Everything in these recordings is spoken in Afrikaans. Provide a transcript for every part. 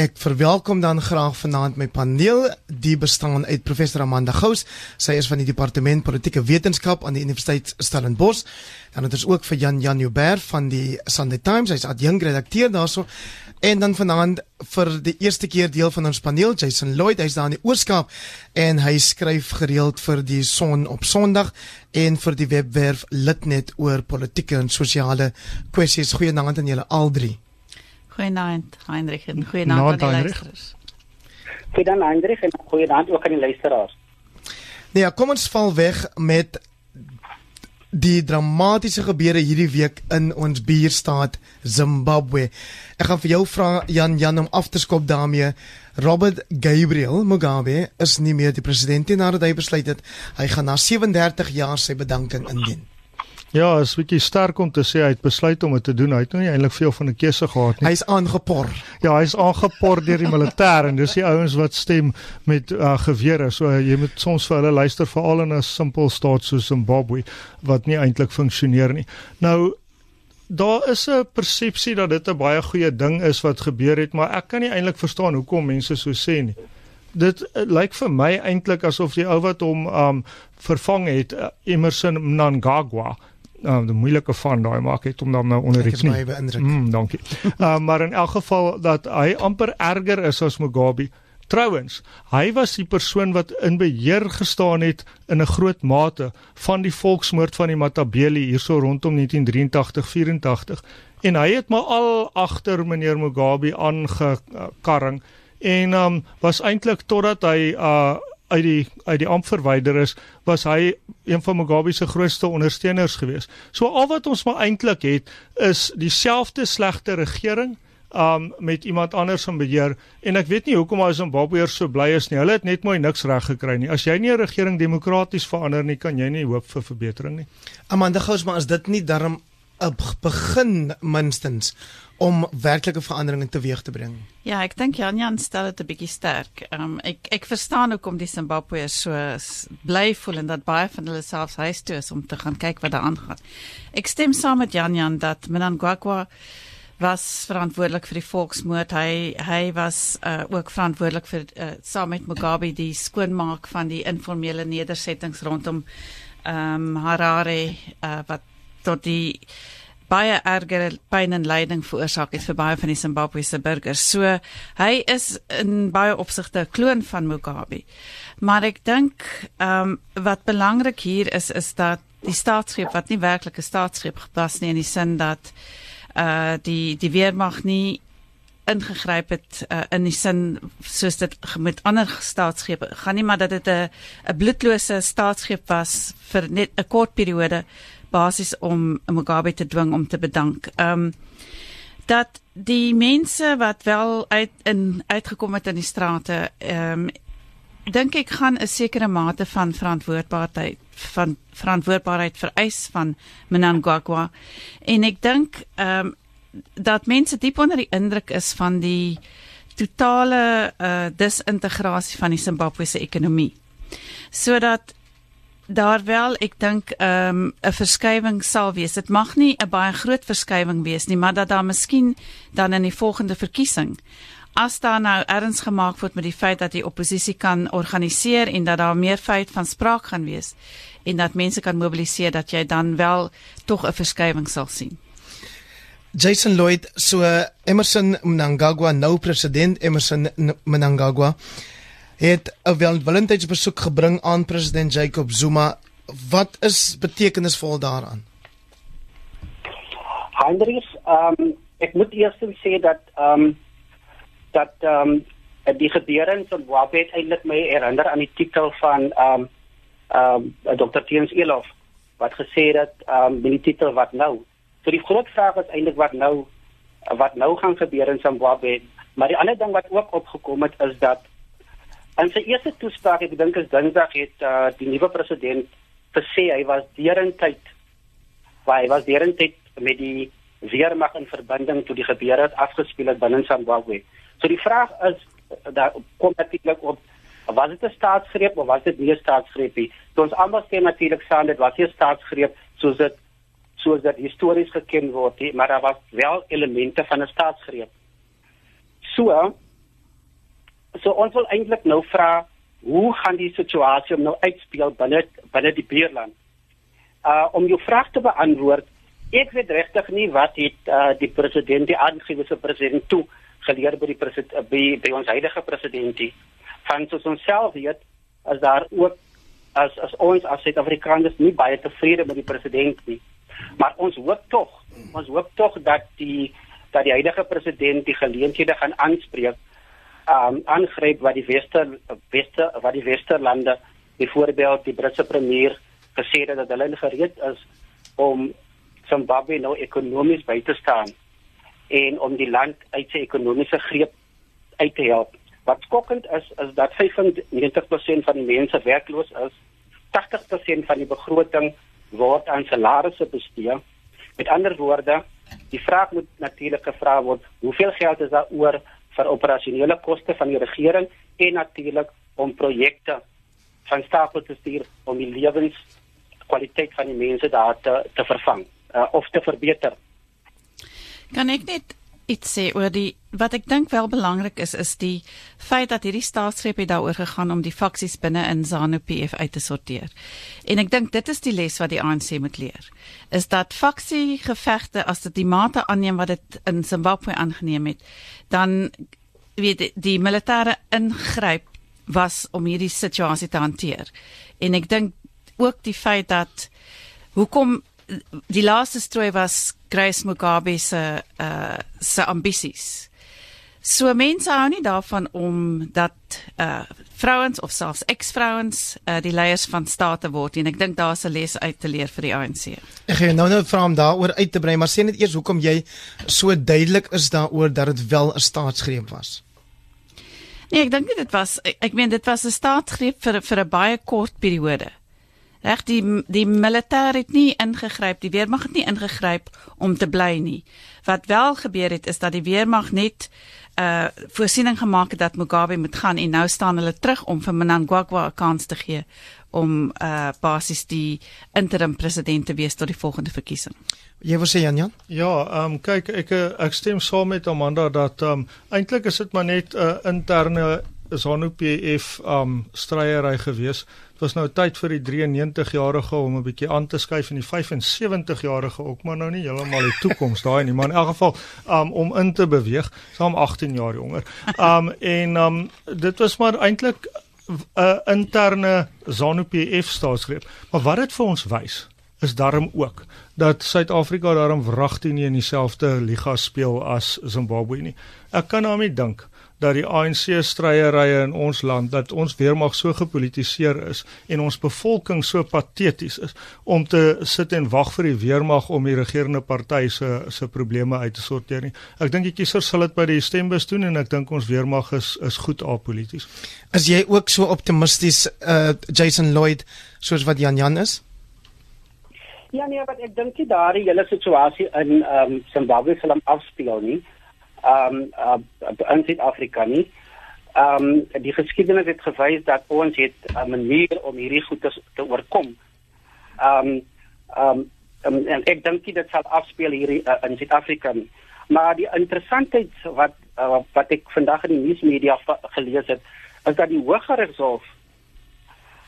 Ek verwelkom dan graag vanaand my paneel, die bestaan uit professor Amanda Gous. Sy is van die departement politieke wetenskap aan die Universiteit Stellenbosch. Dan het ons ook vir Jan Jan Joubert van die Sunday Times, hy's adjunkredakteur daarso. En dan vanaand vir die eerste keer deel van ons paneel, Jason Lloyd, hy's daar in die Oorskaap en hy skryf gereeld vir die Son op Sondag en vir die webwerf Litnet oor politieke en sosiale kwessies. Goeienaand aan julle al drie. Goeienaand Heinrich en goeienaand aan die luisteraars. Goeienaand Heinrich en goeienaand ook aan die luisteraars. Nee, ja, kom ons val weg met die dramatiese gebeure hierdie week in ons buurstaat Zimbabwe. Ek gaan vir jou vra Jan Jan om af te skop daarmee. Robert Gabriel Mugabe is nie meer die president nie nadat hy besluit het hy gaan na 37 jaar sy bedanking indien. Ja, is bietjie sterk om te sê hy het besluit om dit te doen. Hy het nou nie eintlik veel van 'n keuse gehad nie. Hy's aangepor. Ja, hy's aangepor deur die militêr en dis die ouens wat stem met uh, gewere. So uh, jy moet soms vir hulle luister veral in 'n simpel staat soos Zimbabwe wat nie eintlik funksioneer nie. Nou daar is 'n persepsie dat dit 'n baie goeie ding is wat gebeur het, maar ek kan nie eintlik verstaan hoekom mense so sê nie. Dit uh, lyk vir my eintlik asof die ou wat hom um vervang het, uh, Emerson Mnangagwa, um, die moeilike van daai maak het om dan nou onder iets nie. Mm, dankie. uh, maar in elk geval dat hy amper erger is as Mugabe. Trouwens, hy was die persoon wat in beheer gestaan het in 'n groot mate van die volksmoord van die Matabele hierso rondom 1983-84 en hy het maar al agter meneer Mugabe aangekarring en um, was eintlik totdat hy uh, uit die uit die amp verwyder is, was hy een van Mugabe se grootste ondersteuners gewees. So al wat ons maar eintlik het is dieselfde slegte regering um met iemand anders in beheer en ek weet nie hoekom al Zimbabweërs so bly is nie. Hulle het net mooi niks reg gekry nie. As jy nie 'n regering demokraties verander nie, kan jy nie hoop vir verbetering nie. Amanda Gous, maar is dit nie darm 'n begin minstens om werklike veranderinge teweeg te bring. Ja, ek dink Jan Jan stel dit 'n bietjie sterk. Ehm um, ek ek verstaan hoekom die Zimbabweërs so bly voel en dat baie van hulle selfs huis toe is om te gaan kyk wat daar aangaan. Ek stem saam met Jan Jan dat Mnangagwa was verantwoordelik vir die volksmoord. Hy hy was uh, ook verantwoordelik vir uh, saam met Mugabe die skoonmaak van die informele nedersettings rondom ehm um, Harare uh, wat tot die baie erger pyn en lyding veroorsaak het vir baie van die Zimbabwese burgers. So hy is in baie opsigte 'n kloon van Mugabe. Maar ek dink ehm um, wat belangrik hier is is dat die staatsgreep wat nie werklik 'n staatsgreep was nie in die sin dat uh die die weermag nie ingegryp het uh, in die sin soos dit met ander staatsgrepe gaan nie maar dat dit 'n 'n bloedlose staatsgreep was vir net 'n kort periode basies om Mugabe te dwing om te bedank. Ehm um, dat die mense wat wel uit in uitgekom het in die strate ehm um, dink ek gaan 'n sekere mate van verantwoordbaarheid van verantwoordbaarheid vereis van Mnangagwa en ek dink ehm um, dat mense diep onder die indruk is van die totale uh, disintegrasie van die Zimbabwese ekonomie. Sodat daar wel ek dink ehm, 'n um, verskywing sal wees. Dit mag nie 'n baie groot verskywing wees nie, maar dat daar miskien dan in die volgende verkiesing as daar nou erns gemaak word met die feit dat die oppositie kan organiseer en dat daar meer feit van spraak gaan wees en dat mense kan mobiliseer dat jy dan wel tog 'n verskywing sal sien. Jason Lloyd, so Emerson Mnangagwa nou president Emerson Mnangagwa het 'n welwillendheidsbesoek gebring aan president Jacob Zuma. Wat is betekenisvol daaraan? Hendrix, ehm um, ek moet eers sê dat ehm um, dat ehm um, die gebeure in Zimbabwe eintlik my herinner aan die titel van ehm um, ehm um, Dr. Tiens Elof wat gesê het ehm um, die titel wat nou. So die groot vraag is eintlik wat nou wat nou gaan gebeur in Zimbabwe. Maar die ander ding wat ook opgekom het is dat In sy eerste toespraak, ek dink is Dinsdag het uh, die nuwe president gesê hy was derentyd hy was derentyd met die weermag in verbinding toe die gebeure het afgespeel het binne Zimbabwe. So die vraag is daar kom natuurlik op was dit 'n staatsgreep of was dit nie 'n staatsgreep nie? So ons almal sê natuurlik saam dit was 'n staatsgreep soos dit soos dit histories geken word, he, maar daar was wel elemente van 'n staatsgreep. So so ons wil eintlik nou vra hoe gaan die situasie nou uitspeel binne binne die buurland? Uh om jou vraag te beantwoord, ek weet regtig nie wat het uh, die president die aangewese president toe geleer by die president by, by ons huidige presidentie van soos ons self weet as daar ook as as ons as Suid-Afrikaners nie baie tevrede met die president nie. Maar ons hoop tog, ons hoop tog dat die dat die huidige president die geleenthede gaan aanspreek um aangryp wat die wester wester wat die westerlande byvoorbeeld die Britse premier gesê het dat hulle gereed is om Zimbabwe nou ekonomies by te staan en om die land uit sy ekonomiese greep uit te help. Wat skokkend is is dat 95% van die mense werkloos is. 80% van die begroting word aan salarisse bestee. Met ander woorde, die vraag moet natuurlik gevra word, hoeveel geld is daar oor vir operasionele koste van die regering en natuurlik om projekte van stapel te stuur om die lewenskwaliteit van die mense daar te te vervang uh, of te verbeter. Kan ek net iets sê oor die wat ek dink wel belangrik is is die feit dat hierdie staatsgreep het daaroor gegaan om die faksies binne in ZANU-PF uit te sorteer. En ek dink dit is die les wat die ANC moet leer. Is dat faksie gevegte as dit die mate aanneem wat dit in Zimbabwe aangeneem het, dan weet die, die militêre ingryp was om hierdie situasie te hanteer. En ek dink ook die feit dat hoekom die laaste strooi was Grace Mugabe se uh se ambisies. So mense hou nie daarvan om dat uh vrouens of selfs ex-vrouens uh die leiers van state word en ek dink daar's 'n les uit te leer vir die ANC. Ek gaan nou nou vra om daaroor uit te brei, maar sê net eers hoekom jy so duidelik is daaroor dat dit wel 'n staatsgreep was. Nee, ek dink dit was ek, ek meen dit was 'n staatsgreep vir vir 'n baie kort periode. Reg die die militêr het nie ingegryp, die weermag het nie ingegryp om te bly nie. Wat wel gebeur het is dat die weermag net uh voorsiening gemaak het dat Mugabe moet gaan en nou staan hulle terug om vir Mnangagwa 'n kans te gee om uh basies die interim president te wees tot die volgende verkiesing. Jy wil sê Jan Jan? Ja, ehm um, kyk ek ek stem saam met Amanda dat ehm um, eintlik is dit maar net 'n uh, interne ZANU-PF ehm um, stryery gewees was nou tyd vir die 93 jarige om 'n bietjie aan te skuif en die 75 jarige ook maar nou nie heeltemal die toekoms daai nie maar in elk geval um, om in te beweeg saam 18 jaar jonger. Um en um dit was maar eintlik 'n uh, interne ZANU-PF staatsgreep. Maar wat dit vir ons wys is daarom ook dat Suid-Afrika daarom wragtig nie in dieselfde liga speel as Zimbabwe nie. Ek kan nou nie dink dat die ANC stryery in ons land dat ons weermag so gepolitiseer is en ons bevolking so pateties is om te sit en wag vir die weermag om die regerende party se se probleme uit te sorteer nie. Ek dink die kiesers sal dit by die stembus doen en ek dink ons weermag is is goed apolities. Is jy ook so optimisties uh Jason Lloyd soos wat Jan Jan is? Ja nee, maar ek dink dit daai hele situasie in ehm um, Zimbabwe sal afspeel nie um, uh, in Suid-Afrika nie. Um, die geskiedenis het gewys dat ons het 'n manier om hierdie goed te, te oorkom. Um, ehm um, en ek dink dit sal afspeel hier uh, in Suid-Afrika. Maar die interessantheid wat uh, wat ek vandag in die nuusmedia gelees het, is dat die Hooggeregshof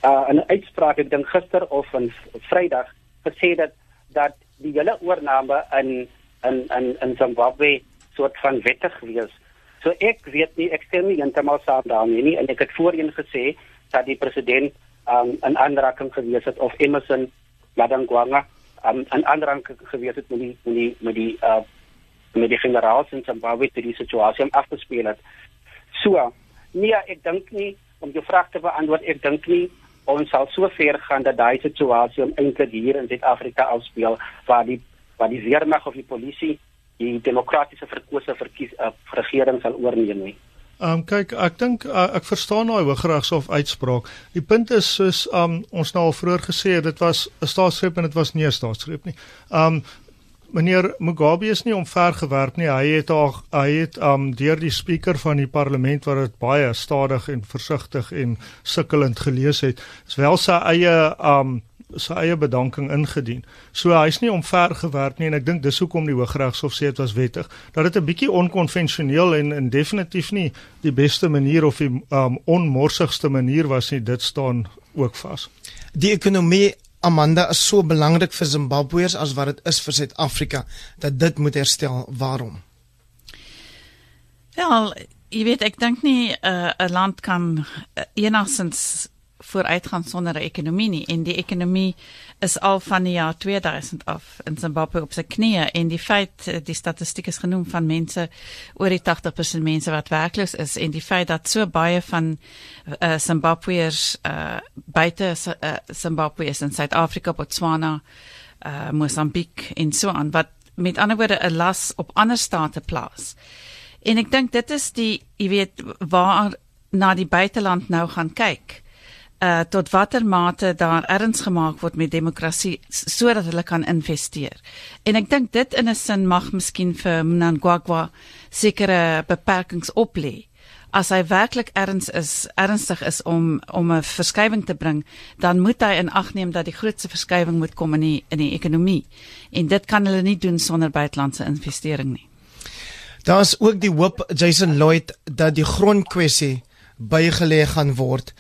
uh, 'n uitspraak ek dink gister of in Vrydag gesê dat dat die hele oorneem in in in in Zimbabwe soort van wettig wees. So ek weet nie ek stem nie heeltemal saam daarmee nie en ek het voorheen gesê dat die president um, 'n aanraking gewees het of Emerson um, 'n aanraking gewees het met die met die met die uh, met die generaals in Zimbabwe te die situasie af te speel het. So, nee, ek dink nie om jou vraag te beantwoord, ek dink nie ons sal so ver gaan dat daai situasie eintlik hier in Suid-Afrika afspeel waar die waar die weermag of die polisie die demokratiese verkose verkies uh, regering sal oorneem nie. Ehm um, kyk, ek dink uh, ek verstaan daai Hooggeregshof uitspraak. Die punt is soos um, ons nou al vroeër gesê het, dit was 'n staatsgreep en dit was nie 'n staatsgreep nie. Ehm um, meneer Mugabe is nie omvergewerp nie. Hy het al hy het um deur die spreker van die parlement wat dit baie stadig en versigtig en sukkelend gelees het, is wel sy eie um sy eie bedanking ingedien. So hy's nie omvergewerk nie en ek dink dis hoekom die Hooggeregshof sê dit was wettig dat dit 'n bietjie onkonvensioneel en en definitief nie die beste manier of die um, onmorsigste manier was nie. Dit staan ook vas. Die ekonomie Amanda is so belangrik vir Zimbabweërs as wat dit is vir Suid-Afrika dat dit moet herstel. Waarom? Wel, jy weet ek dink nie 'n uh, land kan uh, enigstens vooruitgaan sonder 'n ekonomie nie en die ekonomie is al van die jaar 2000 af in Zimbabwe op sy knieë en die feit uh, die statistiek is genoem van mense oor die 80% mense wat werkloos is en die feit dat so baie van uh, Zimbabweërs uh, buite uh, Zimbabwe is in Suid-Afrika, Botswana, uh, Mosambiek en so aan wat met ander woorde 'n las op ander state plaas. En ek dink dit is die jy weet waar na die buiteland nou gaan kyk. Uh tot watter mate daar erns gemaak word met demokrasie sodat hulle kan investeer. En ek dink dit in 'n sin mag miskien vir Mnangagwa sekere beperkings oplê. As hy werklik erns is, ernstig is om om 'n verskywing te bring, dan moet hy in ag neem dat die grootste verskywing moet kom in die, in die ekonomie. En dit kan hulle nie doen sonder buitelandse investering nie. Daar's ook die hoop Jason Lloyd dat die grondkwessie bygelê gaan word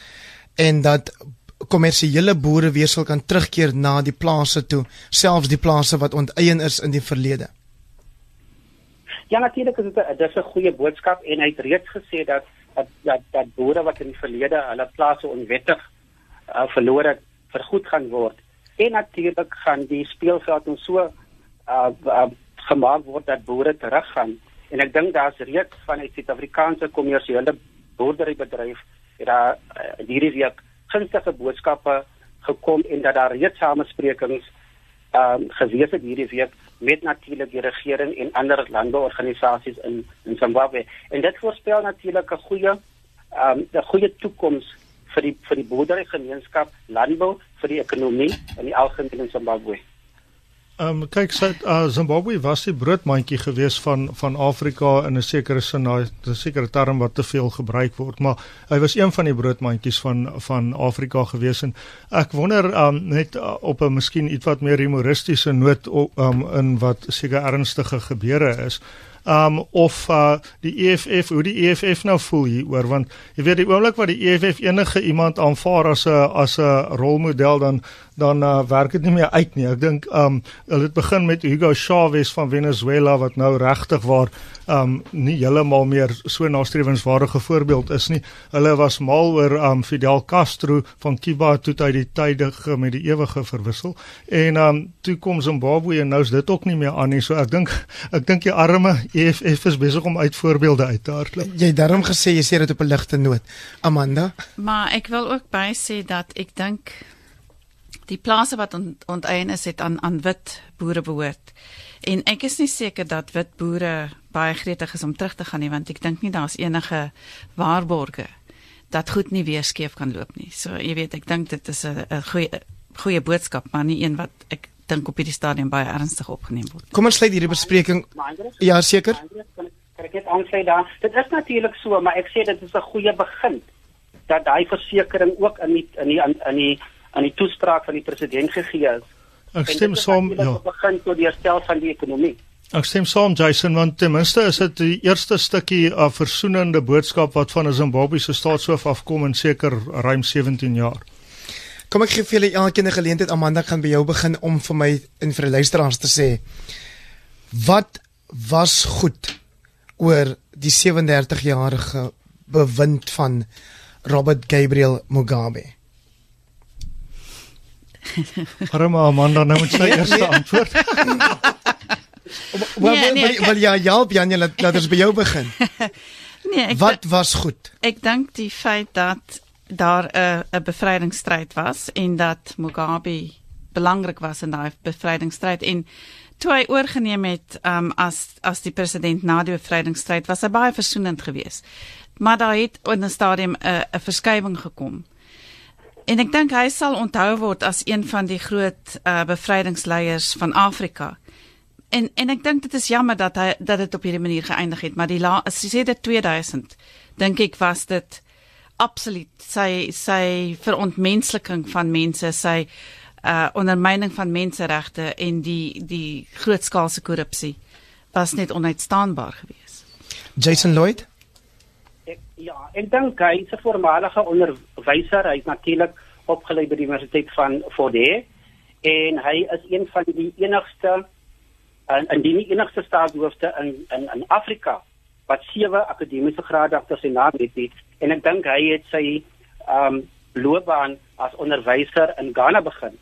en dat kommersiële boere weer sal kan terugkeer na die plase toe, selfs die plase wat onteien is in die verlede. Ja natuurlik is dit dis 'n goeie boodskap en hy het reeds gesê dat dat dat, dat boere wat in die verlede hulle plase onwettig uh, verloor het, vergoed gaan word. En natuurlik gaan die speelveld ons so uh, uh, gemaak word dat boere teruggaan En ek dink daar's reeds van die Suid-Afrikaanse kommersiële boerderybedryf het daar uh, hierdie week gunstige boodskappe gekom en dat daar reeds samesprekings ehm um, gewees het hierdie week met natuurlik die regering en ander landbouorganisasies in in Zimbabwe. En dit voorspel natuurlik 'n goeie ehm um, 'n goeie toekoms vir die vir die boerderygemeenskap, landbou, vir die ekonomie in die algemeen in Zimbabwe. Ehm um, kyk sy uh, Zimbabwe was die broodmandjie gewees van van Afrika in 'n sekere sin, 'n sekere term wat te veel gebruik word, maar hy was een van die broodmandjies van van Afrika gewees en ek wonder ehm um, net uh, op 'n miskien ietwat meer humoristiese noot ehm um, in wat seker ernstige gebeure is um of uh die EFF hoe die EFF nou voel hieroor want jy weet die oomblik wat die EFF enige iemand aanvaar as 'n as 'n rolmodel dan dan uh, werk dit nie meer uit nie. Ek dink um hulle het begin met Hugo Chavez van Venezuela wat nou regtig waar um nie heeltemal meer so nastrewenswaardige voorbeeld is nie. Hulle was mal oor um Fidel Castro van Cuba toe uit die tydige met die ewige verwissel en um toe kom Zimbabwe en nou is dit ook nie meer aan nie. So ek dink ek dink die arme EFF is besig om uit voorbeelde uit te hardloop. Jy het daarom gesê jy sê dit op 'n ligte noot. Amanda? Maar ek wil ook by sê dat ek dink die plase wat ont, onteien is het aan aan wit boere behoort. En ek is nie seker dat wit boere baie gretig is om terug te gaan nie want ek dink nie daar's enige waarborge dat goed nie weer skeef kan loop nie. So jy weet ek dink dit is 'n goeie goeie boodskap maar nie een wat ek dink op hierdie stadium baie ernstig opgeneem word. Kom ons sluit hierdie bespreking. Ja, seker. Kan ek net aansluit daar? Dit is natuurlik so, maar ek sê dit is 'n goeie begin dat daai versekerings ook in die in die in die aan die toespraak van die president gegee is. Ek stem saam, ja. begin tot die herstel van die ekonomie. Ek stem saam Jason want ten minste is dit die eerste stukkie af versoenende boodskap wat van 'n Zimbabwese staatshoof afkom in seker ruim 17 jaar. Kom ek gee vir julle elkeen 'n geleentheid Amanda gaan by jou begin om vir my en vir die luisteraars te sê wat was goed oor die 37 jarige bewind van Robert Gabriel Mugabe. Arme Amanda nou met sy nee, eerste nee. antwoord. Wel nee, nee, wel ja, ja, Janie, laat, laat ons by jou begin. nee, ek Wat was goed? Ek dink die feit dat daar 'n 'n bevrydingsstryd was en dat Mugabe belangrik was in daai bevrydingsstryd en toe hy oorgeneem het um, as as die president na die bevrydingsstryd was hy baie versoenend geweest. Maar daar het in 'n stadium 'n 'n verskywing gekom. En ek dink hy sal onthou word as een van die groot uh, bevrydingsleiers van Afrika. En en ek dink dit is jammer dat hy dat dit op hierdie manier geëindig het, maar die la, as jy sê dit 2000, dink ek was dit absoluut sy sy verontmensliking van mense, sy uh ondermyning van menseregte en die die grootskaalse korrupsie was net onuitstaanbaar geweest. Jason Lloyd Ek, ja, ek dink hy is 'n voormalige onderwyser. Hy is natuurlik opgelei by die Universiteit van Fordé en hy is een van die enigste en en die enigste staatshoofde in in in Afrika wat sewe akademiese grade agter sy naam het nie. en ek dink hy het sy um, loopbaan as onderwyser in Ghana begin.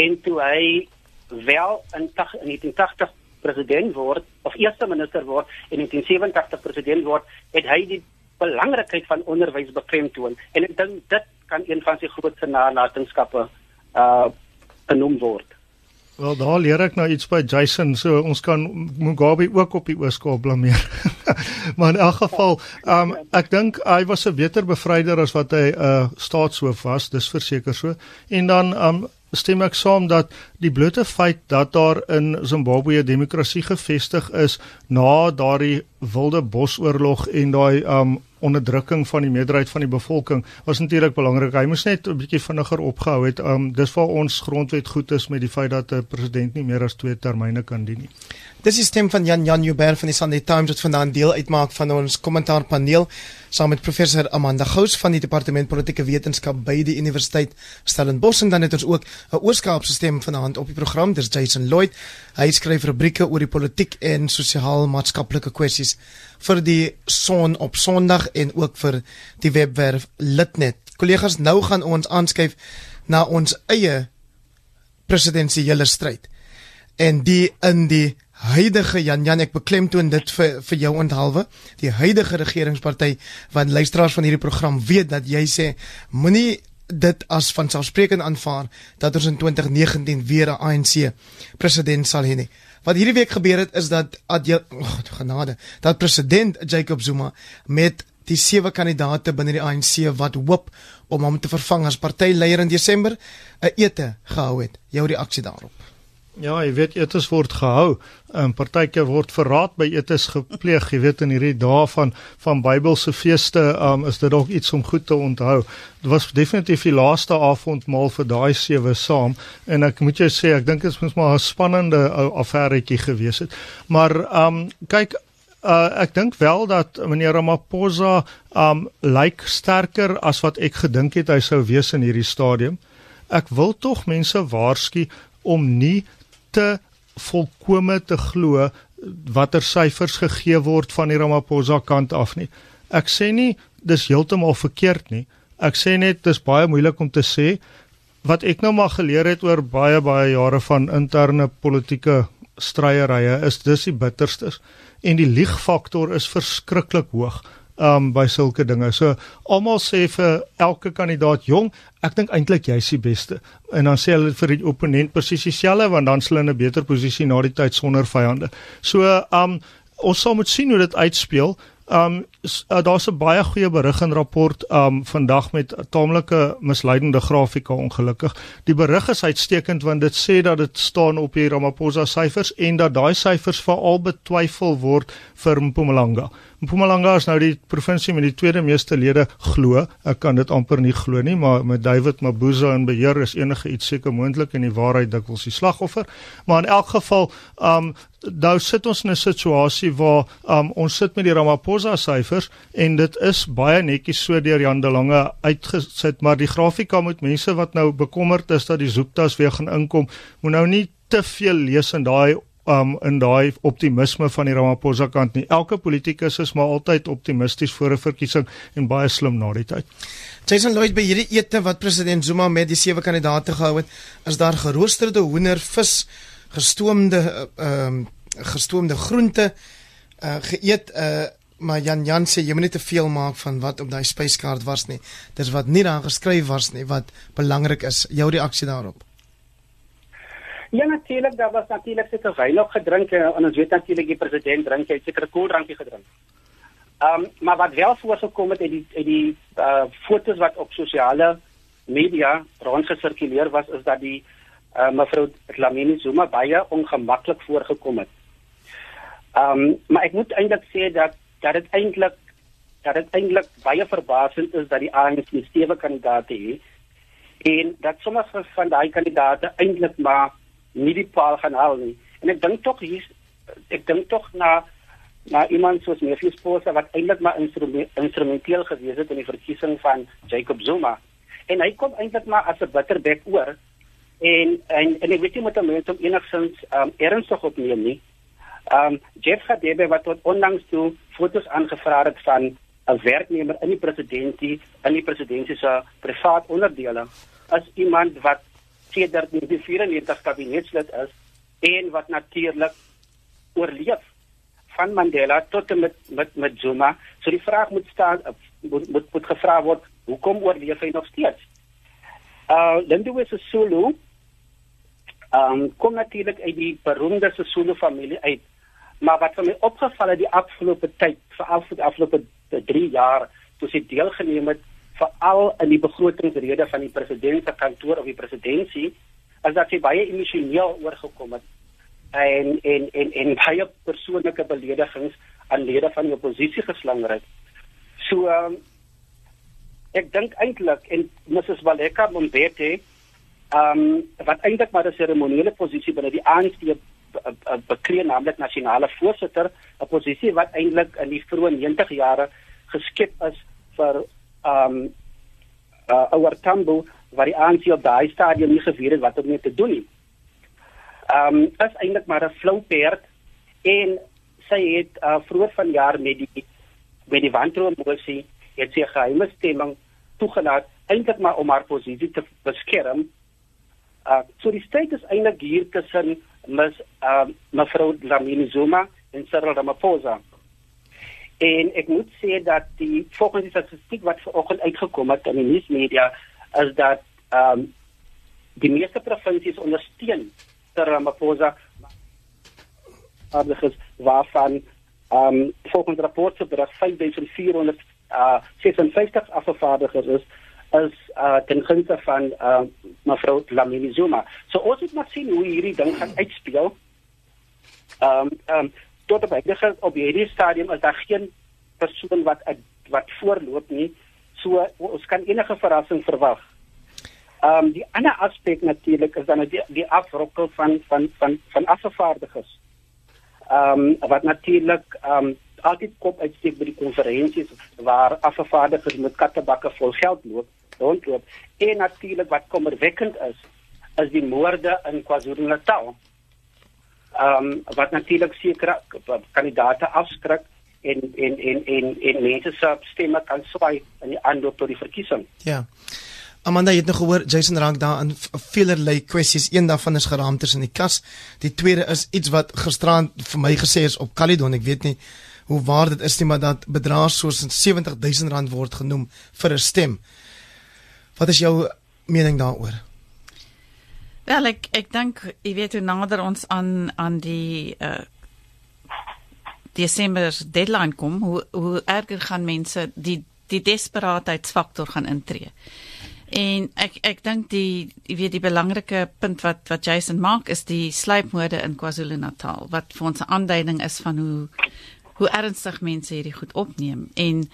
En toe hy wel in 1980 president word of eerste minister word en in 1987 president word, het hy die belangrikheid van onderwys beklemtoon en ek dink dit kan een van sy grootste nalatenskappe uh genoem word. Wel daar leer ek nou iets by Jason, so ons kan Mugabe ook op die ooskaap blameer. maar in elk geval, um, ek dink hy was 'n beter bevryder as wat hy 'n uh, staatshoof was, dis verseker so. En dan um, stem ek saam dat die blote feit dat daar in Zimbabwe demokrasie gevestig is na daardie wilde bosoorlog en daai um onderdrukking van die meerderheid van die bevolking was natuurlik belangrik. Hy moes net 'n bietjie vinniger opgehou het. Um dis waar ons grondwet goed is met die feit dat 'n president nie meer as twee termyne kan dien nie. Dis die stem van Jan Jan Joubert van die Sunday Times wat vandaan deel uitmaak van ons kommentaarpaneel saam met professor Amanda Gous van die departement politieke wetenskap by die Universiteit Stellenbosch en dan het ons ook 'n oorskaapse stem vanaand op die program. Dis Jason Lloyd. Hy skryf rubrieke oor die politiek en sosiaal-maatskaplike kwessies vir die Son op Sondag en ook vir die webwerf Litnet. Kollegas, nou gaan ons aanskuif na ons eie presidensiële stryd. En die in die huidige Jan Jan ek beklemtoon dit vir vir jou onthaalwe die huidige regeringsparty wat luisteraars van hierdie program weet dat jy sê moenie dit as van selfsprekend aanvaar dat ons in 2019 weer 'n ANC president sal hê nie. Wat hierdie week gebeur het is dat ad jy oh, genade dat president Jacob Zuma met die sewe kandidate binne die ANC wat hoop om hom te vervang as partyleier in Desember 'n ete gehou het. Jou reaksie daarop? Ja, jy weet etes word gehou. 'n um, Partyke word verraad by etes gepleeg, jy weet in hierdie dae van van Bybelse feeste, um, is dit dalk iets om goed te onthou. Dit was definitief die laaste avondmaal vir daai sewe saam en ek moet jou sê, ek dink dit is maar 'n spannende ou affæretjie gewees het. Maar um kyk Uh, ek dink wel dat meneer Ramaphosa um lyk sterker as wat ek gedink het hy sou wees in hierdie stadium. Ek wil tog mense waarsku om nie te volkome te glo watter syfers gegee word van die Ramaphosa kant af nie. Ek sê nie dis heeltemal verkeerd nie. Ek sê net dis baie moeilik om te sê wat ek nou maar geleer het oor baie baie jare van interne politieke stryery is dis die bitterstes en die liegfaktor is verskriklik hoog um by sulke dinge. So almal sê vir elke kandidaat jong, ek dink eintlik jy's die beste. En dan sê hulle vir die opponent presies dieselfde want dan sal hulle in 'n beter posisie na die tyd sonder vyande. So um ons sal moet sien hoe dit uitspeel. Um uh, daar's 'n baie goeie berig en rapport um vandag met taamlike misleidende grafika ongelukkig. Die berig is uitstekend want dit sê dat dit staan op die Ramaphosa syfers en dat daai syfers veral betwyfel word vir Mpumalanga. Mpumalanga is nou die provinsie met die tweede meeste lede glo. Ek kan dit amper nie glo nie, maar met David Mabuza in beheer is enige iets seker moontlik en die waarheid dikwels die slagoffer. Maar in elk geval, um nou sit ons in 'n situasie waar um ons sit met die Ramaphosa syfers en dit is baie netjies so deur Jan de Lange uitgesit, maar die grafika moet mense wat nou bekommerd is dat die zoektas weer gaan inkom, moet nou nie te veel lees in daai um in daai optimisme van die Ramaphosa kant nie. Elke politikus is maar altyd optimisties voor 'n verkiesing en baie slim na die tyd. Jason Lloyd by hierdie ete wat president Zuma met die sewe kandidaate gehou het, is daar geroosterde hoender, vis, gestoomde ehm uh, gestoomde groente uh geëet uh maar Jan Jan sê jy moet nie te veel maak van wat op daai spyskaart was nie. Dis wat nie daar geskryf was nie wat belangrik is. Jou reaksie daarop. Ja natuurlik, daar was natuurlik seker wyn ook gedrink en ons weet natuurlik die president drink hy seker koeldrankie gedrink. Ehm um, maar wat wel voorgekom het uit die uit die uh fotos wat op sosiale media rondgesirkuleer was is dat die uh mevrou Dlamini Zuma baie ongemaklik voorgekom het. Ehm um, maar ek moet eintlik sê dat dat dit eintlik dat dit eintlik baie verbasend is dat die ANC stewe kandidaate het en dat sommige van daai kandidate eintlik maar nie die paal gaan haal nie. En ek dink tog hier ek dink tog na na iemand soos Mefies Posa wat eintlik maar instrumenteel gewees het in die verkiesing van Jacob Zuma. En hy kom eintlik maar as 'n bitterbek oor en en en ek weet nie met hom mense om enigsins um, ernstig opneem nie. Um Jeff Gadebe wat tot onlangs toe fotos aangevra het van 'n werknemer in die presidentskap in die presidentskap privaat onderdele as iemand wat sedert die 94 kabinetslid is en wat natuurlik oorleef van Mandela tot met met met Zuma. So die vraag moet staan moet moet, moet gevra word, hoekom oorleef hy nog steeds? Uh Lindiwe Sisulu um kom natuurlik uit die beroemde Sisulu familie uit. Maar wat vir my opgeval het die afgelope tyd, veral vir die afgelope 3 jaar, toe sy deelgeneem het veral in die begrotingsrede van die president se kantoor of die presidentskap, as dat sy baie emosioneel oorgekom het en en en en baie persoonlike beledigings aan lede van die oppositie geslanger het. So um, ek dink eintlik en Mrs Baleka Mbete ehm um, wat eintlik maar 'n seremoniele posisie binne die ANC bekleed naamlik nasionale voorsitter, 'n posisie wat eintlik in die vroeë 90 jare geskep is vir ehm um, uh, ouer Tambo wat die ANC op daai stadium nie geweet het wat om mee te doen nie ehm um, is eintlik maar 'n flou perd en sy het uh, vroeër vanjaar met die met die wantromosie het sy geheime stemming toegelaat eintlik maar om haar posisie te beskerm. Uh so die staat is eintlik hier tussen mis uh mevrou Lamini Zuma en Cyril Ramaphosa. En ek moet sê dat die volgens die statistiek wat vanoggend uitgekom het in die nuusmedia is dat ehm um, die meeste provinsies ondersteun Dr. Ramaphosa arbeiders waarvan ehm um, volgens rapport se berig 5400 uh 56 afgevaardigers is is uh ten gunste van uh mevrou Lamini Zuma. So ons moet maar sien hoe hierdie ding gaan uitspeel. Ehm um, ehm um, tot op hierdie op hierdie stadium is daar geen persoon wat wat voorloop nie. So ons kan enige verrassing verwag. Ehm um, die ander aspek natuurlik is dan die, die afrokkel van van van van afgevaardigers. Ehm um, wat natuurlik ehm um, altyd kop uitsteek by die konferensies waar afgevaardigers met kattebakke vol geld loop, rondloop. En natuurlik wat kommerwekkend is, is die moorde in KwaZulu-Natal. Ehm um, wat natuurlik sekere kandidate afskrik en en en en en mense se stemme kan swaai in die aanloop tot die verkiesing. Ja. Amanda het nog gehoor Jason raak daar in veelerlei kwessies. Een daarvan is geraamtes in die kas. Die tweede is iets wat gisterand vir my gesê is op Caledon. Ek weet nie hoe waar dit is nie, maar dat bedrag soos 70000 rand word genoem vir 'n stem. Wat is jou mening daaroor? Wel ek ek dink jy weet hoe nader ons aan aan die uh Desember deadline kom, hoe hoe erger gaan mense die die desperaatheidsfaktor gaan intree. En ek ek dink die jy weet die belangrike punt wat wat Jason maak is die sluipmoorde in KwaZulu-Natal wat vir ons 'n aanduiding is van hoe hoe ernstig mense hierdie goed opneem en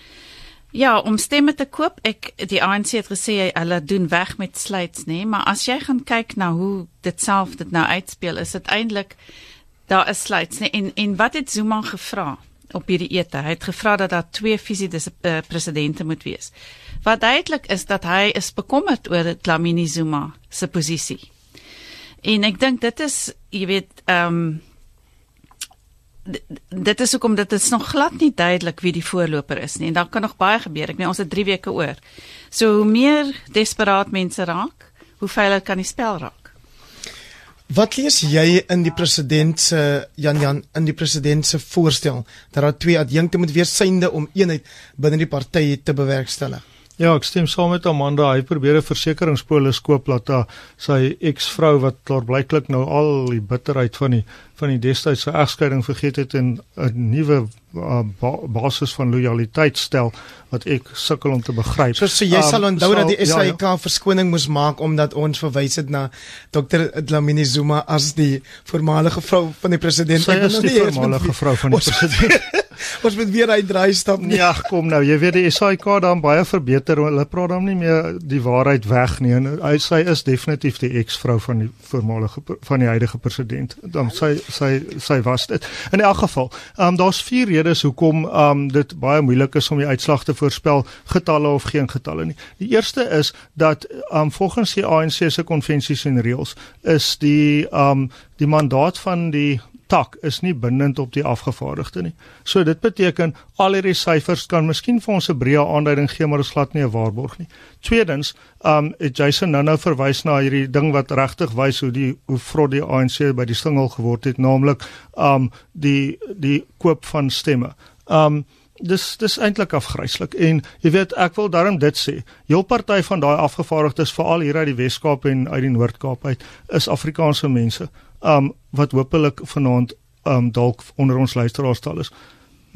ja om stemme te koop ek die ANC het gesê hulle doen weg met sluits nê maar as jy gaan kyk na hoe dit self dit nou uitspeel is dit eintlik daar is sluits nê en en wat het Zuma gevra op hierdie ete hy het gevra dat daar twee visie uh, presidente moet wees Wat duidelik is dat hy is bekommerd oor Dlamini Zuma se posisie. En ek dink dit is, jy weet, ehm um, dit is hoekom dit is nog glad nie duidelik wie die voorloper is nie en daar kan nog baie gebeur. Ek meen ons het 3 weke oor. So hoe meer desperaat mense raak, hoe veiliger kan die spel raak. Wat lees jy in die president se Jan Jan in die president se voorstel dat daar twee adjunkte moet wees synde om eenheid binne die party te bewerkstellig? Ja, ek stem saam met Amanda. Hy probeer 'n versekeringspolis koop laat haar sy eksvrou wat klaar blyklik nou al die bitterheid van die van die destydse egskeiding vergeet het en 'n nuwe uh, ba basis van lojaliteit stel wat ek sukkel om te begryp. So, so jy um, sal onthou dat die SAIK ja, ja. verskoning moes maak omdat ons verwys het na Dr. Dlamini Zuma as die voormalige vrou van die president. Sy is die voormalige vrou van die president. Ons moet weer uitdraai stap nie. Ja, kom nou. Jy weet die SAIK dan baie verbeter. Hulle praat dan nie meer die waarheid weg nie. En hy sy is definitief die eksvrou van die voormalige van die huidige president. Dan sy sy sy was dit. In elk geval, ehm um, daar's vier redes hoekom ehm um, dit baie moeilik is om die uitslag te voorspel, getalle of geen getalle nie. Die eerste is dat ehm um, volgens die ANC se konvensies en reëls is die ehm um, die mandaat van die tak is nie bindend op die afgevaardigde nie. So dit beteken al hierdie syfers kan miskien vir ons 'n breë aanduiding gee maar is glad nie 'n waarborg nie. Tweedens, um Jason nou nou verwys na hierdie ding wat regtig wys hoe die hoe vrot die ANC by die stingel geword het, naamlik um die die koop van stemme. Um dis dis eintlik afgryslik en jy weet ek wil daarom dit sê heel party van daai afgevaardigdes veral hier uit die Wes-Kaap en uit die Noord-Kaap uit is Afrikaanse mense um wat hopelik vanaand um dalk onder ons luisteraars stal is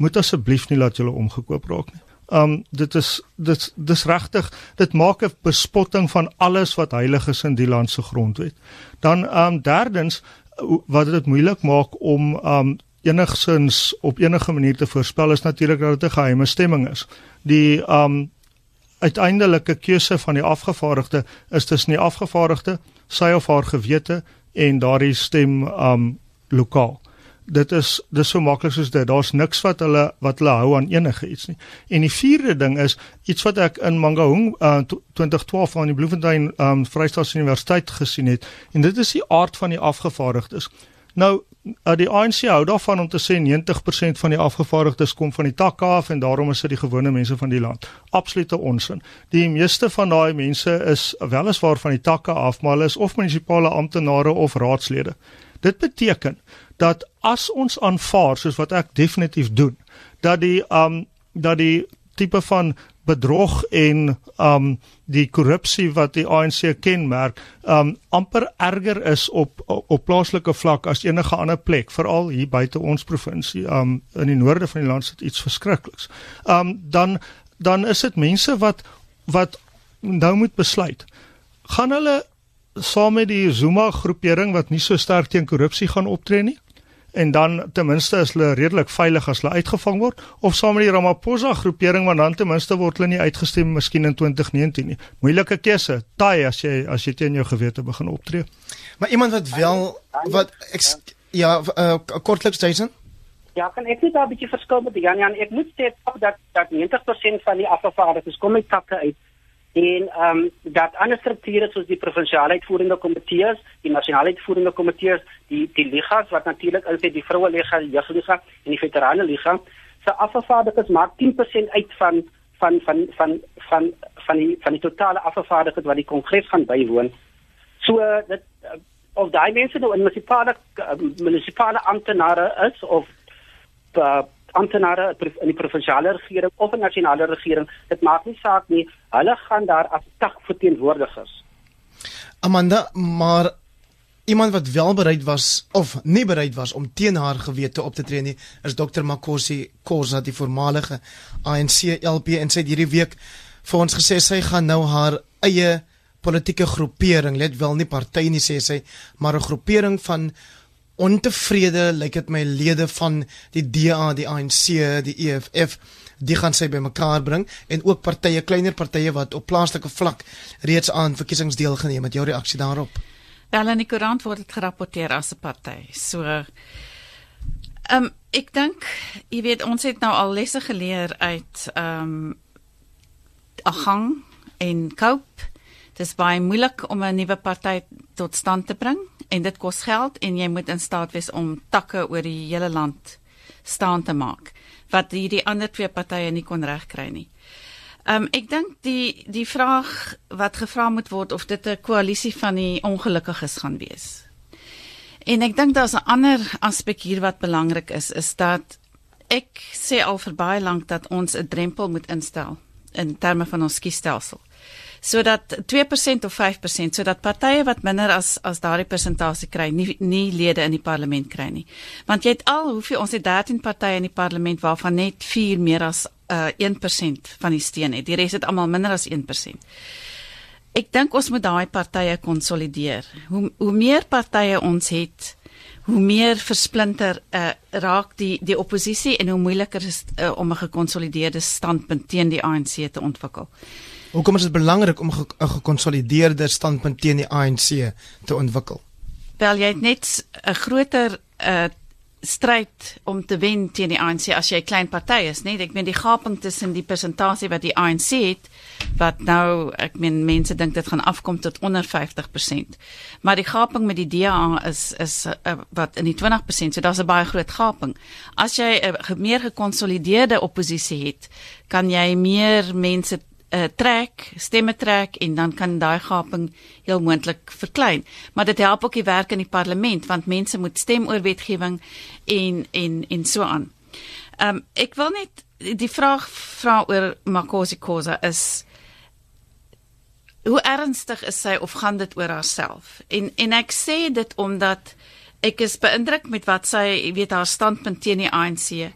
moet asseblief nie laat julle omgekoop raak nie. Um dit is dit dis regtig dit maak 'n bespotting van alles wat heilig is in die land se grondwet. Dan um derdens wat dit moeilik maak om um enigsins op enige manier te voorspel is natuurlik dat dit 'n geheime stemming is. Die um uiteindelike keuse van die afgevaardigde is tussen die afgevaardigde, sy of haar gewete en daardie stem um lokaal. Dit is dis so maklik soos dit. Daar's niks wat hulle wat hulle hou aan enige iets nie. En die vierde ding is iets wat ek in Mangaung uh, 2012 aan die Bloemfontein um Vrystaat Universiteit gesien het en dit is die aard van die afgevaardigdes. Nou die ANC hou daarvan om te sê 90% van die afgevaardigdes kom van die takke af en daarom is dit die gewone mense van die land. Absolute onsin. Die meeste van daai mense is weliswaar van die takke af, maar hulle is of munisipale amptenare of raadslede. Dit beteken dat as ons aanvaar soos wat ek definitief doen, dat die um dat die tipe van bedrog en um die korrupsie wat die ANC kenmerk um amper erger is op op plaaslike vlak as enige ander plek veral hier buite ons provinsie um in die noorde van die land sit iets verskrikliks. Um dan dan is dit mense wat wat nou moet besluit. Gaan hulle saam met die Zuma groepering wat nie so sterk teen korrupsie gaan optree nie? En dan ten minste is hulle redelik veilig as hulle uitgevang word of saam met die Ramaphosa groepering want dan ten minste word hulle nie uitgestem miskien in 2019 nie. Moeilike keuse. Taai as jy as jy teen jou gewete begin optree. Maar iemand wat wel wat ek ja uh, kortliks Jason Ja, kan ek net 'n bietjie verskil met Jan Jan. Ek moet sê dat dat 90% van die afgevaardigdes kom uit takke uit en ehm um, dat ander strukture soos die provinsiale uitvoerende komitees, die nasionale uitvoerende komitees, die die ligas wat natuurlik is die vroue liga, die jeugliga en die veterane liga, se afgevaardigdes maak 10% uit van van van van van van die van die totale afgevaardigdes wat die kongres gaan bywoon. So dit of daai mense nou in munisipale uh, munisipale amptenare is of uh, amptenare in die provinsiale regering of 'n nasionale regering, dit maak nie saak nie. Hulle gaan daar as tak verteenwoordigers. Amanda, maar iemand wat wel bereid was of nie bereid was om teen haar gewete op te tree nie, is Dr Makosi Khoza, die voormalige ANC LP en sy het hierdie week vir ons gesê sy gaan nou haar eie politieke groepering, let wel nie party nie sê sy, maar 'n groepering van ontevrede lyk dit my lede van die DA, die ANC, die EFF, die gaan sy bymekaar bring en ook partye, kleiner partye wat op plaaslike vlak reeds aan verkiesings deelgeneem het. Jou reaksie daarop? Wel in die koerant word dit gerapporteer as 'n party. So ehm um, ek dink jy weet ons het nou al lesse geleer uit ehm um, Agang en Cope. Dit is baie moeilik om 'n nuwe party tot stand te bring en dit kos geld en jy moet in staat wees om takke oor die hele land staan te maak wat hierdie ander twee partye nie kon regkry nie. Ehm um, ek dink die die vraag wat gevra moet word of dit 'n koalisie van die ongelukkiges gaan wees. En ek dink daar's 'n ander aspek hier wat belangrik is is dat ek sê al vir baie lank dat ons 'n drempel moet instel in terme van ons kiesstelsel sodat 2% of 5% sodat partye wat minder as as daardie persentasie kry nie nie lede in die parlement kry nie. Want jy het al hoeveel ons het 13 partye in die parlement waarvan net 4 meer as uh, 1% van die steun het. Die res het almal minder as 1%. Ek dink ons moet daai partye konsolideer. Hoe hoe meer partye ons het, hoe meer versplinter uh, raak die die oppositie en hoe moeiliker is uh, om 'n gekonsolideerde standpunt teen die ANC te ontwikkel. Hoekom is dit belangrik om 'n ge gekonsolideerde standpunt teen die ANC te ontwikkel? Wel jy het net 'n groter uh, stryd om te wen teen die ANC as jy 'n klein party is, nee, ek meen die gaping tussen die persentasie wat die ANC het wat nou ek meen mense dink dit gaan afkom tot onder 50%. Maar die gaping met die DA is is uh, wat in die 20%, so daar's 'n baie groot gaping. As jy 'n uh, meer gekonsolideerde oppositie het, kan jy meer mense uh, trek, stemme trek en dan kan daai gaping heel moontlik verklein. Maar dit help ook die werk in die parlement want mense moet stem oor wetgewing en en en so aan. Ehm um, ek wil net die vraag vra oor Makosi Khoza is hoe ernstig is sy of gaan dit oor haarself? En en ek sê dit omdat ek is beïndruk met wat sy weet haar standpunt teen die ANC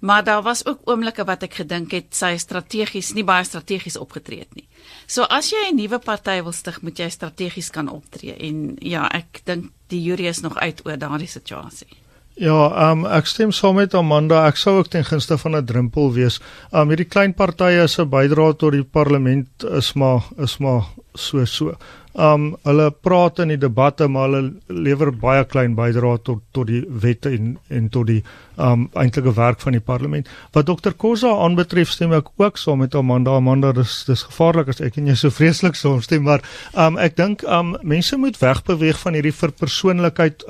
maar daar was ook oomblikke wat ek gedink het sy strategies nie baie strategies opgetree het nie. So as jy 'n nuwe party wil stig, moet jy strategies kan optree en ja, ek dink die jury is nog uit oor daardie situasie. Ja, um, ek stem saam met Amanda. Ek sou ook ten gunste van 'n drempel wees. Um, hierdie klein partye se bydrae tot die parlement is maar is maar so so um hulle praat in die debatte maar hulle lewer baie klein bydrae tot tot die wette en en tot die um eintlike werk van die parlement. Wat Dr. Kosa aanbetref stem ek ook saam met Amanda. Amanda dis dis gevaarlik as ek en jy so vreeslik saamstem, maar um ek dink um mense moet wegbeweeg van hierdie verpersoonlikheid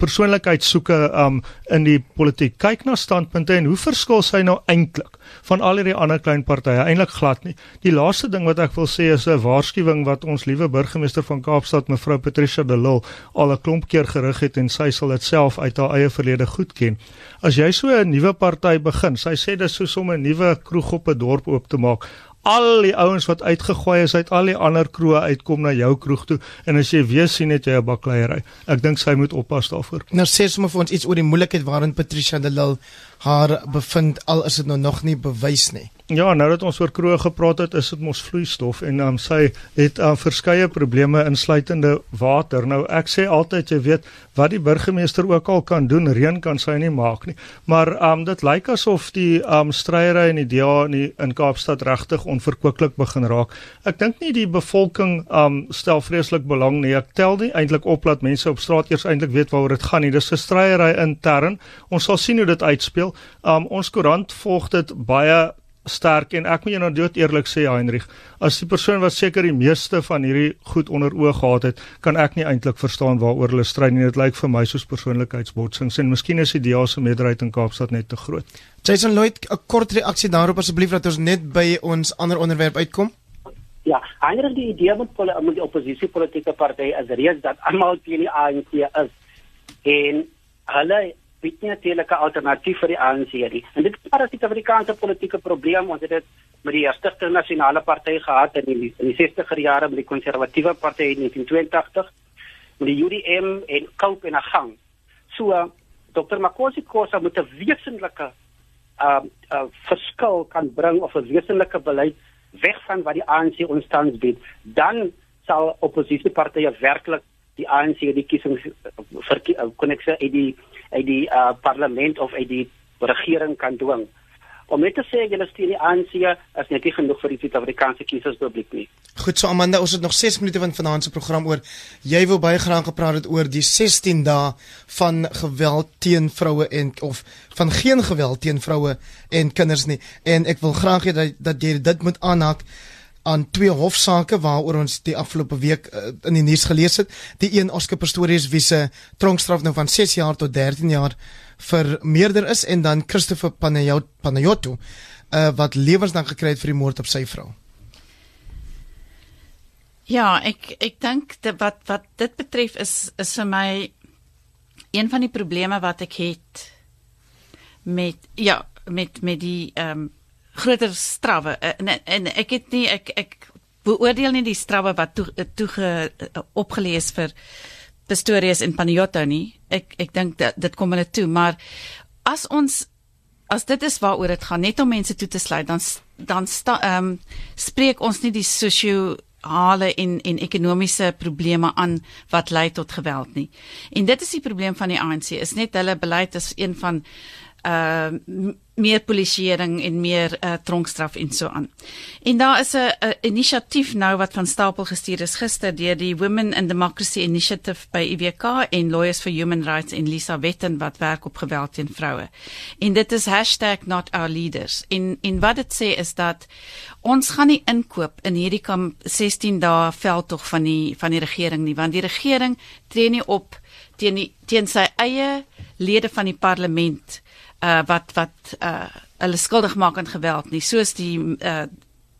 persoonlikheid soeke um in die politiek. Kyk na standpunte en hoe verskil sy nou eintlik van al hierdie ander klein partye? Eintlik glad nie. Die laaste ding wat ek wil sê is 'n waarskuwing wat ons liewe burgemeester van Kaapstad mevrou Patricia de Lille al 'n klomp keer gerig het en sy sal dit self uit haar eie verlede goed ken. As jy so 'n nuwe party begin, sy sê dis soos om 'n nuwe kroeg op 'n dorp oop te maak al die ouens wat uitgegooi is uit al die ander kroë uitkom na jou kroeg toe en as jy weer sien het jy 'n bakleierery. Ek dink sy moet oppas daarvoor. Nou sê sommer vir ons iets oor die moeilikheid waarin Patricia de Lille haar bevind al is dit nou nog nie bewys nie. Ja, nou dat ons oor kroeg gepraat het, is dit mos vloeistof en um, sy het um, verskeie probleme insluitende water. Nou ek sê altyd jy weet wat die burgemeester ook al kan doen, reën kan sy nie maak nie. Maar um, dit lyk asof die um, stryery in die DA in, die, in Kaapstad regtig onverkooklik begin raak. Ek dink nie die bevolking um, stel vreeslik belang nie. Ek tel nie eintlik op dat mense op straat eers eintlik weet waaroor dit gaan nie. Dis 'n stryery intern. Ons sal sien hoe dit uitspeel. Um, ons koerant volg dit baie sterk en ek moet jou nou dood eerlik sê Heinrich, as die persoon wat seker die meeste van hierdie goed onder oog gehad het, kan ek nie eintlik verstaan waaroor hulle stry nie. Dit lyk vir my soos persoonlikheidsbotsings en miskien is die DA se meerderheid in Kaapstad net te groot. Jason Lloyd, 'n kort reaksie daarop asseblief dat ons net by ons ander onderwerp uitkom. Ja, Heinrich, die idee met poli met die oppositie politieke partye is reeds dat almal teen die ANC is en hulle bied natuurlik 'n alternatief vir die ANC nie. En dit is maar 'n Suid-Afrikaanse politieke probleem ons het dit met die Eerste Nasionale Party gehad in die in die 60er jare met die Konservatiewe Party in 1982 met die UDM en Cope en Agang. So Dr. Makosi Khosa moet 'n wesenlike uh, uh verskil kan bring of 'n wesenlike beleid weg van wat die ANC ons tans bied. Dan sal oppositiepartye werklik die ANC die kiesing vir kon ek sê die uit die uh, parlement of uit die regering kan dwing. Om net te sê jy is teen die ANC is net genoeg vir die Suid-Afrikaanse kiesers publiek nie. Goed so Amanda, ons het nog 6 minute van vanaand se program oor. Jy wou baie graag gepraat het oor die 16 dae van geweld teen vroue en of van geen geweld teen vroue en kinders nie. En ek wil graag hê dat dat jy dit moet aanhaak aan twee hofsaake waaroor ons die afgelope week uh, in die nuus gelees het. Die een Oscar Pistorius wie se tronkstraf nou van 6 jaar tot 13 jaar vir meerder is en dan Christopher Panayot Panayotu uh, wat lewenslang gekry het vir die moord op sy vrou. Ja, ek ek dink wat wat dit betref is is vir my een van die probleme wat ek het met ja, met met die ehm um, groter strawwe eh, en, en ek het nie ek ek beoordeel nie die strawwe wat toe toe eh, opgelees vir Pistorius en Panayota nie. Ek ek dink dit dit kom hulle toe, maar as ons as dit is waaroor dit gaan net om mense toe te sluit, dan dan ehm um, spreek ons nie die sosio hale en en ekonomiese probleme aan wat lei tot geweld nie. En dit is die probleem van die ANC is net hulle beleid is een van uh meer polisieering en meer uh, tronkstraf en so aan. En daar is 'n inisiatief nou wat van stapel gestuur is gister deur die Women in Democracy Initiative by IWK en Lawyers for Human Rights en Lisa Wetten wat werk op geweld teen vroue. En dit is #notourleaders. En en wat dit sê is dat ons gaan nie inkoop in hierdie kamp 16 dae veldtog van die van die regering nie, want die regering tree nie op teen die, teen sy eie lede van die parlement uh wat wat uh hulle skuldig maak aan geweld nie. Soos die uh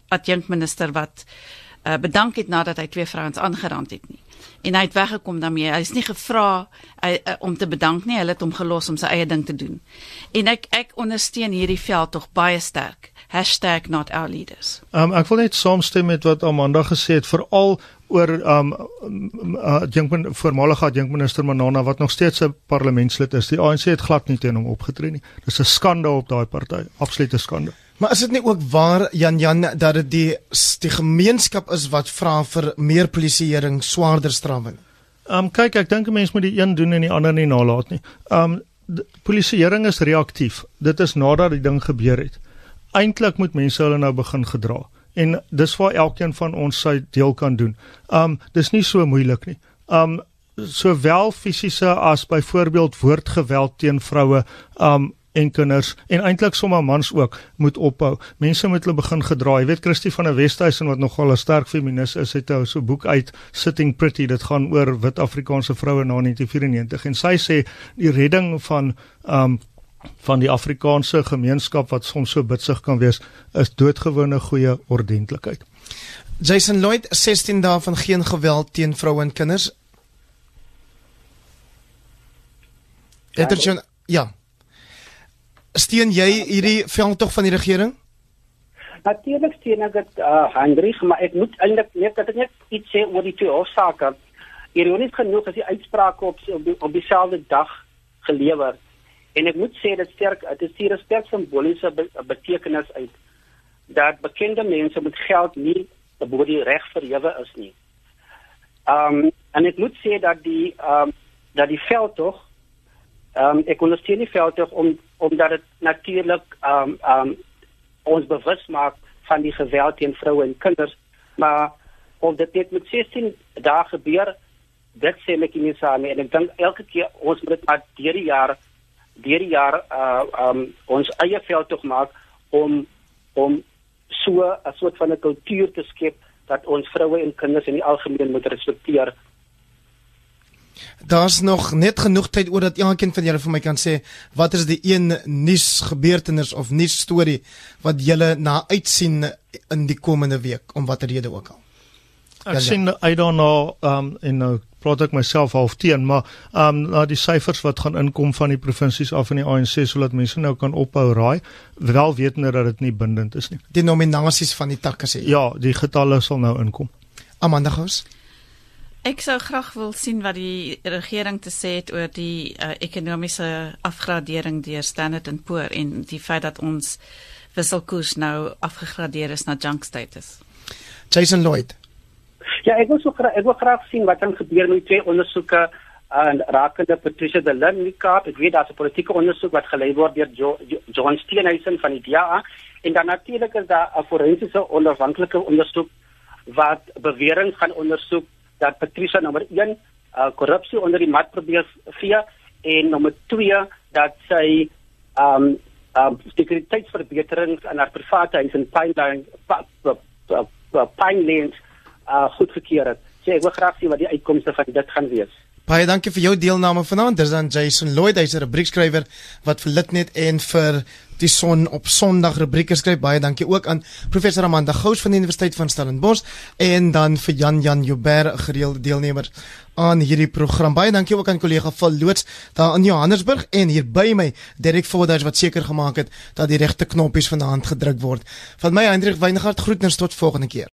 adjunkminister wat uh bedank het nadat hy twee vrouens aangerand het nie. En hy het weggekom daarmee. Hy is nie gevra uh, uh, om te bedank nie. Hulle het hom gelos om sy eie ding te doen. En ek ek ondersteun hierdie veld tog baie sterk. #notourleaders. Um ek wil net saamstem met wat Amanda gesê het veral oor um uh, Jinkman voormalige Jinkminister Manana wat nog steeds 'n parlementslid is. Die ANC het glad nie teen hom opgetree nie. Dis 'n skande op daai party, absolute skande. Maar is dit nie ook waar Jan Jan dat dit die die gemeenskap is wat vra vir meer polisieering, swaarder strawe? Um kyk, ek dink 'n mens moet die een doen en die ander nie nalat nie. Um polisieering is reaktief. Dit is nadat die ding gebeur het. Eintlik moet mense hulle nou begin gedra en dis waar elkeen van ons sy deel kan doen. Um dis nie so moeilik nie. Um sowel fisiese as byvoorbeeld woordgeweld teen vroue um en kinders en eintlik sommer mans ook moet ophou. Mense moet hulle begin gedra. Jy weet Christie van der Westhuizen wat nogal 'n sterk feminis is, het 'n so boek uit Sitting Pretty. Dit gaan oor wit Afrikaanse vroue na 1994 en sy sê die redding van um van die Afrikaanse gemeenskap wat soms so bitsig kan wees, is doodgewone goeie ordentlikheid. Jason Lloyd 16 dae van geen geweld teen vroue en kinders. Eterjon, ja. Steun jy hierdie veldtog van die regering? Natuurlik steun ek dit uh Hendrik, maar ek moet eintlik net dat ek net iets sê oor die twee hofsaake. Ironies genoeg is die uitsprake op op, die, op dieselfde dag gelewer En ek moet sê dit sterk dit is die respek simboliese be betekenis uit dat bekende mense met geld nie bo die reg verhewe is nie. Um en ek moet sê dat die um dat die veld tog um ek ondersteun die veld tog om omdat dit natuurlik um um ons bewus maak van die geweld teen vroue en kinders, maar of dit net met 16 dae gebeur, dit sê ek nie saam en ek dink elke keer ons moet dit maar deur die jare deur die jaar uh um ons eie veld tog maak om om so 'n soort van 'n kultuur te skep dat ons vroue en kinders in die algemeen moet respekteer. Daar's nog net genoeg tyd oor dat elkeen van julle vir my kan sê wat is die een nuus gebeurtenis of nuus storie wat julle na uitsien in die komende week om watter rede ook al. Ek sien I don't know um in nou praat ek myself half teen, maar um, na die syfers wat gaan inkom van die provinsies af in die ANC sodat mense nou kan ophou raai, wel wetende dat dit nie bindend is nie. Die nominasies van die takke sê. Ja, die getalle sal nou inkom. Amanda Gous. Ek sou graag wil sien wat die regering te sê het oor die uh, ekonomiese afgradering deur Standard & Poor en die feit dat ons wisselkoers nou afgegradeer is na junk status. Jason Lloyd. Ja, ek wil so graag ek wil graag sien wat gaan gebeur met twee ondersoeke aan uh, rakende Patricia de Lindikaap. Ek weet daar's 'n politieke ondersoek wat gelei word deur jo, jo, John Steenhuisen van die DA en dan natuurlik is daar 'n forensiese onafhanklike ondersoek wat beweringe gaan ondersoek dat Patricia nommer 1 uh, korrupsie onder die mat probeer vee en nommer 2 dat sy um um sekuriteitsverbeterings aan haar private huis in Pineland Pinelands uh goedgekeur het. So ek wil graag sien wat die uitkomste van dit gaan wees. Baie dankie vir jou deelname vanaand. Dis dan Jason Lloyd, hy's 'n rubriekskrywer wat vir Litnet en vir die Son op Sondag rubrieke skryf. Baie dankie ook aan professor Amanda Gous van die Universiteit van Stellenbosch en dan vir Jan Jan Joubert, gereelde deelnemer aan hierdie program. Baie dankie ook aan kollega Val Loots daar in Johannesburg en hier by my Derek Forders wat seker gemaak het dat die regte knoppies vanaand gedruk word. Van my Hendrik Weingart groetens tot volgende keer.